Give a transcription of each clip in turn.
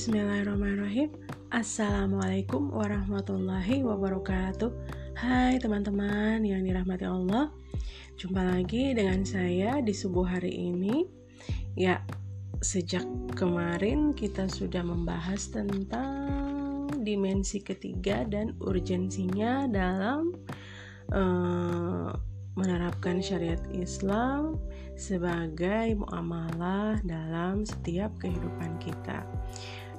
Bismillahirrahmanirrahim. Assalamualaikum warahmatullahi wabarakatuh. Hai teman-teman yang dirahmati Allah. Jumpa lagi dengan saya di subuh hari ini. Ya, sejak kemarin kita sudah membahas tentang dimensi ketiga dan urgensinya dalam uh, menerapkan syariat Islam sebagai muamalah dalam setiap kehidupan kita.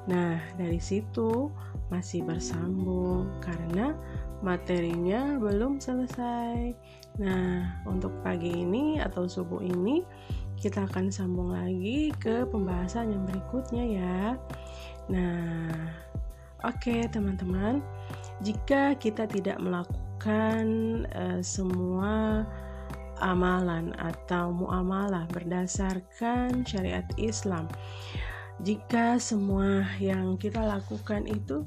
Nah, dari situ masih bersambung karena materinya belum selesai. Nah, untuk pagi ini atau subuh ini kita akan sambung lagi ke pembahasan yang berikutnya ya. Nah, oke okay, teman-teman, jika kita tidak melakukan uh, semua amalan atau muamalah berdasarkan syariat Islam jika semua yang kita lakukan itu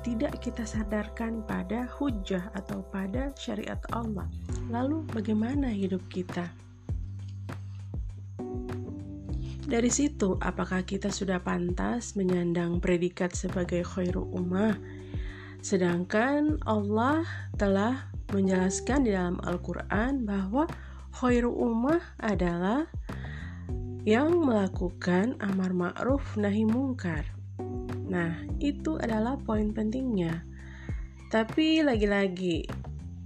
tidak kita sadarkan pada hujah atau pada syariat Allah, lalu bagaimana hidup kita? Dari situ, apakah kita sudah pantas menyandang predikat sebagai khairu ummah? Sedangkan Allah telah menjelaskan di dalam Al-Quran bahwa khairu ummah adalah yang melakukan amar ma'ruf nahi mungkar. Nah, itu adalah poin pentingnya. Tapi lagi-lagi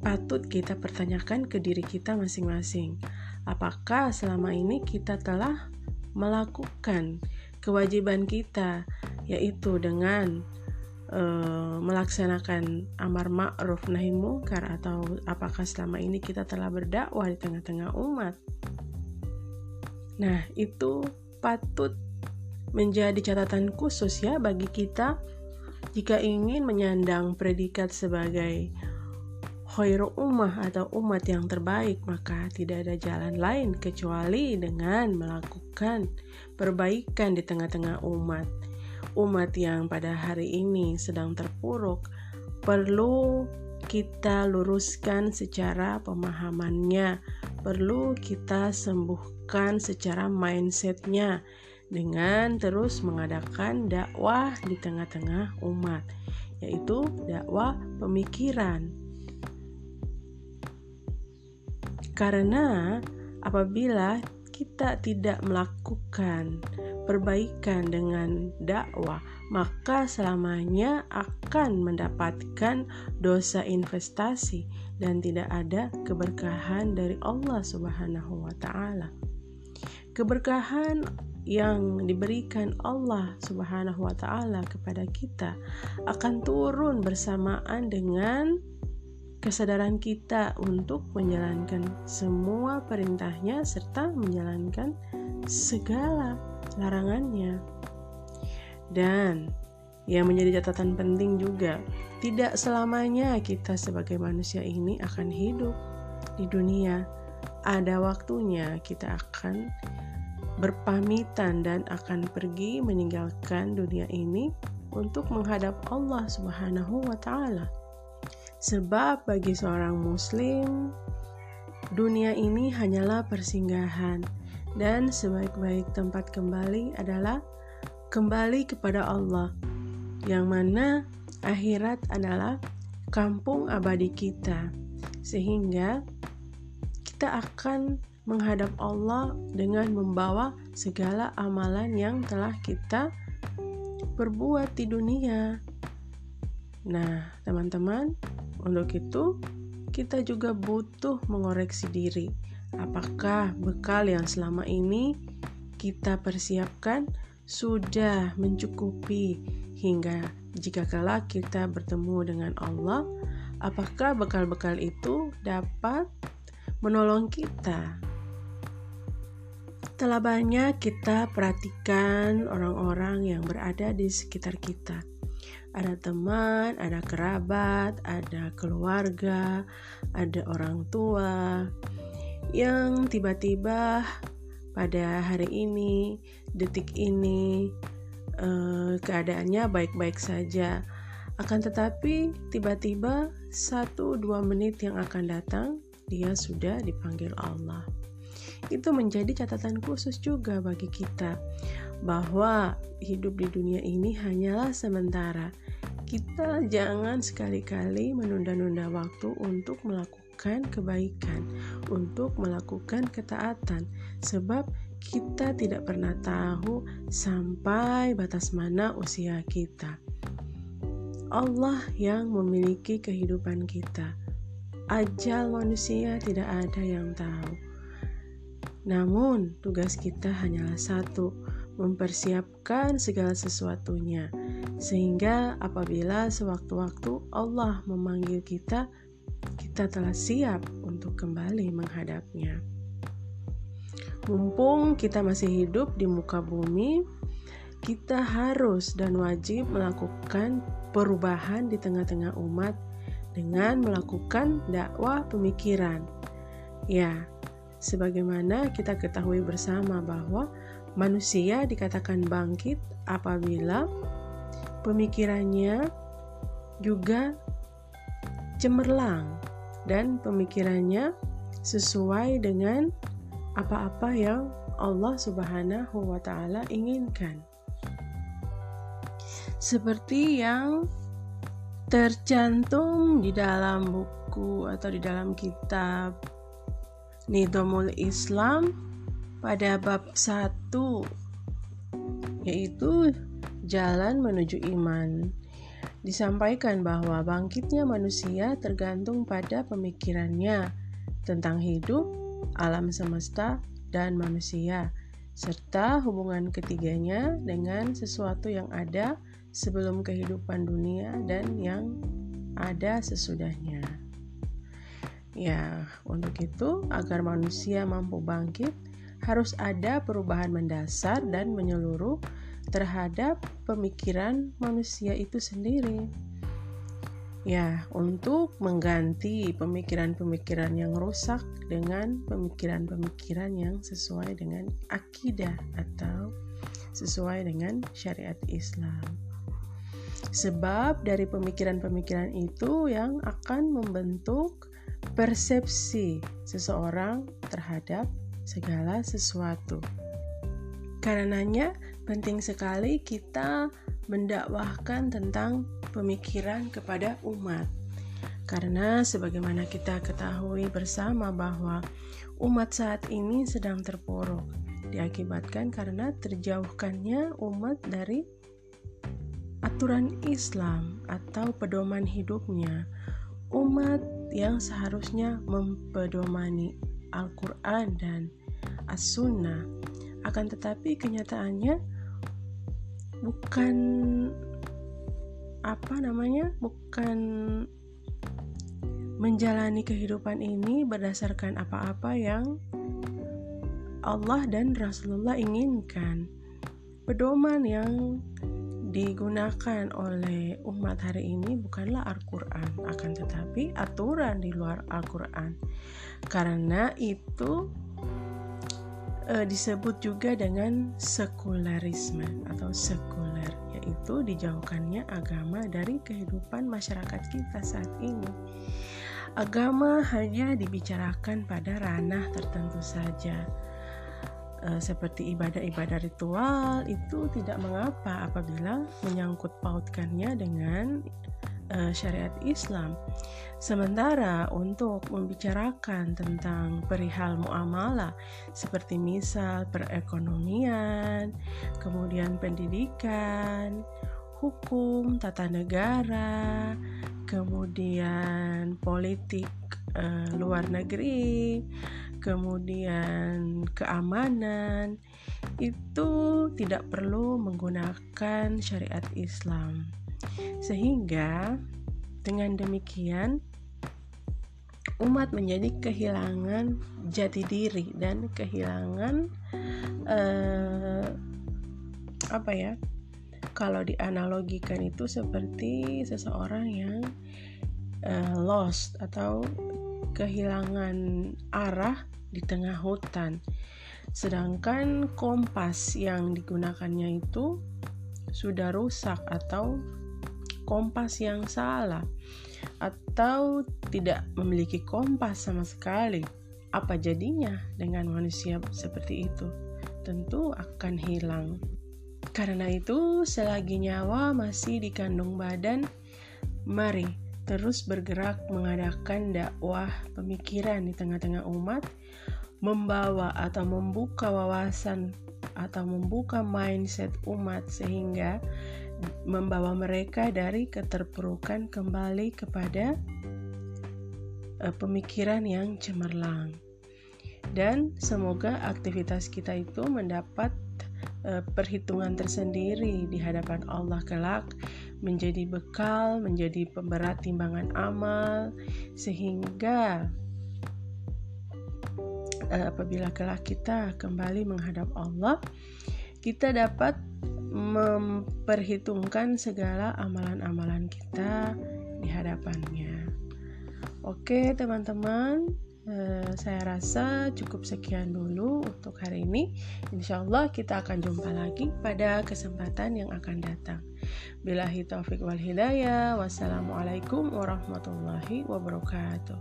patut kita pertanyakan ke diri kita masing-masing. Apakah selama ini kita telah melakukan kewajiban kita yaitu dengan uh, melaksanakan amar ma'ruf nahi mungkar atau apakah selama ini kita telah berdakwah di tengah-tengah umat? Nah, itu patut menjadi catatan khusus ya bagi kita jika ingin menyandang predikat sebagai khairu ummah atau umat yang terbaik, maka tidak ada jalan lain kecuali dengan melakukan perbaikan di tengah-tengah umat. Umat yang pada hari ini sedang terpuruk perlu kita luruskan secara pemahamannya, perlu kita sembuhkan secara mindsetnya dengan terus mengadakan dakwah di tengah-tengah umat, yaitu dakwah pemikiran. Karena apabila kita tidak melakukan perbaikan dengan dakwah, maka selamanya akan mendapatkan dosa investasi dan tidak ada keberkahan dari Allah Subhanahu wa taala. Keberkahan yang diberikan Allah Subhanahu wa taala kepada kita akan turun bersamaan dengan kesadaran kita untuk menjalankan semua perintahnya serta menjalankan segala larangannya. Dan yang menjadi catatan penting juga, tidak selamanya kita sebagai manusia ini akan hidup di dunia. Ada waktunya kita akan berpamitan dan akan pergi meninggalkan dunia ini untuk menghadap Allah Subhanahu wa taala. Sebab bagi seorang muslim dunia ini hanyalah persinggahan dan sebaik-baik tempat kembali adalah kembali kepada Allah, yang mana akhirat adalah kampung abadi kita, sehingga kita akan menghadap Allah dengan membawa segala amalan yang telah kita perbuat di dunia. Nah, teman-teman, untuk itu kita juga butuh mengoreksi diri. Apakah bekal yang selama ini kita persiapkan sudah mencukupi hingga jika kelak kita bertemu dengan Allah, apakah bekal-bekal itu dapat menolong kita? Telah banyak kita perhatikan orang-orang yang berada di sekitar kita. Ada teman, ada kerabat, ada keluarga, ada orang tua yang tiba-tiba pada hari ini, detik ini, eh, keadaannya baik-baik saja. Akan tetapi, tiba-tiba satu dua menit yang akan datang, dia sudah dipanggil Allah. Itu menjadi catatan khusus juga bagi kita bahwa hidup di dunia ini hanyalah sementara. Kita jangan sekali-kali menunda-nunda waktu untuk melakukan kebaikan, untuk melakukan ketaatan, sebab kita tidak pernah tahu sampai batas mana usia kita. Allah yang memiliki kehidupan kita. Ajal manusia tidak ada yang tahu. Namun, tugas kita hanyalah satu: mempersiapkan segala sesuatunya, sehingga apabila sewaktu-waktu Allah memanggil kita, kita telah siap untuk kembali menghadapnya. Mumpung kita masih hidup di muka bumi, kita harus dan wajib melakukan perubahan di tengah-tengah umat dengan melakukan dakwah pemikiran. Ya, sebagaimana kita ketahui bersama bahwa manusia dikatakan bangkit apabila pemikirannya juga cemerlang dan pemikirannya sesuai dengan apa-apa yang Allah Subhanahu wa taala inginkan. Seperti yang tercantum di dalam buku atau di dalam kitab Nidhamul Islam pada bab 1 yaitu jalan menuju iman. Disampaikan bahwa bangkitnya manusia tergantung pada pemikirannya tentang hidup, alam semesta, dan manusia, serta hubungan ketiganya dengan sesuatu yang ada sebelum kehidupan dunia dan yang ada sesudahnya. Ya, untuk itu, agar manusia mampu bangkit, harus ada perubahan mendasar dan menyeluruh terhadap pemikiran manusia itu sendiri. Ya, untuk mengganti pemikiran-pemikiran yang rusak dengan pemikiran-pemikiran yang sesuai dengan akidah atau sesuai dengan syariat Islam. Sebab dari pemikiran-pemikiran itu yang akan membentuk persepsi seseorang terhadap segala sesuatu. Karenanya, penting sekali kita mendakwahkan tentang pemikiran kepada umat. Karena sebagaimana kita ketahui bersama bahwa umat saat ini sedang terpuruk diakibatkan karena terjauhkannya umat dari aturan Islam atau pedoman hidupnya, umat yang seharusnya mempedomani Al-Quran dan As-Sunnah, akan tetapi kenyataannya bukan apa namanya, bukan menjalani kehidupan ini berdasarkan apa-apa yang Allah dan Rasulullah inginkan. Pedoman yang digunakan oleh umat hari ini bukanlah Al-Quran, akan tetapi aturan di luar Al-Quran, karena itu e, disebut juga dengan sekularisme atau sekuler, yaitu dijauhkannya agama dari kehidupan masyarakat kita saat ini. Agama hanya dibicarakan pada ranah tertentu saja uh, seperti ibadah-ibadah ritual itu tidak mengapa apabila menyangkut pautkannya dengan uh, syariat Islam. Sementara untuk membicarakan tentang perihal muamalah seperti misal perekonomian, kemudian pendidikan, hukum, tata negara, kemudian politik uh, luar negeri, kemudian keamanan itu tidak perlu menggunakan syariat Islam. Sehingga dengan demikian umat menjadi kehilangan jati diri dan kehilangan uh, apa ya? Kalau dianalogikan itu seperti seseorang yang uh, lost atau kehilangan arah di tengah hutan. Sedangkan kompas yang digunakannya itu sudah rusak atau kompas yang salah atau tidak memiliki kompas sama sekali. Apa jadinya dengan manusia seperti itu? Tentu akan hilang. Karena itu, selagi nyawa masih dikandung badan, mari terus bergerak mengadakan dakwah pemikiran di tengah-tengah umat, membawa atau membuka wawasan atau membuka mindset umat sehingga membawa mereka dari keterpurukan kembali kepada uh, pemikiran yang cemerlang. Dan semoga aktivitas kita itu mendapat uh, perhitungan tersendiri di hadapan Allah kelak menjadi bekal, menjadi pemberat timbangan amal sehingga uh, apabila kelak kita kembali menghadap Allah kita dapat memperhitungkan segala amalan-amalan kita di hadapannya. Oke, teman-teman, Uh, saya rasa cukup sekian dulu untuk hari ini. Insya Allah kita akan jumpa lagi pada kesempatan yang akan datang. Bilahi taufik wal hidayah. Wassalamualaikum warahmatullahi wabarakatuh.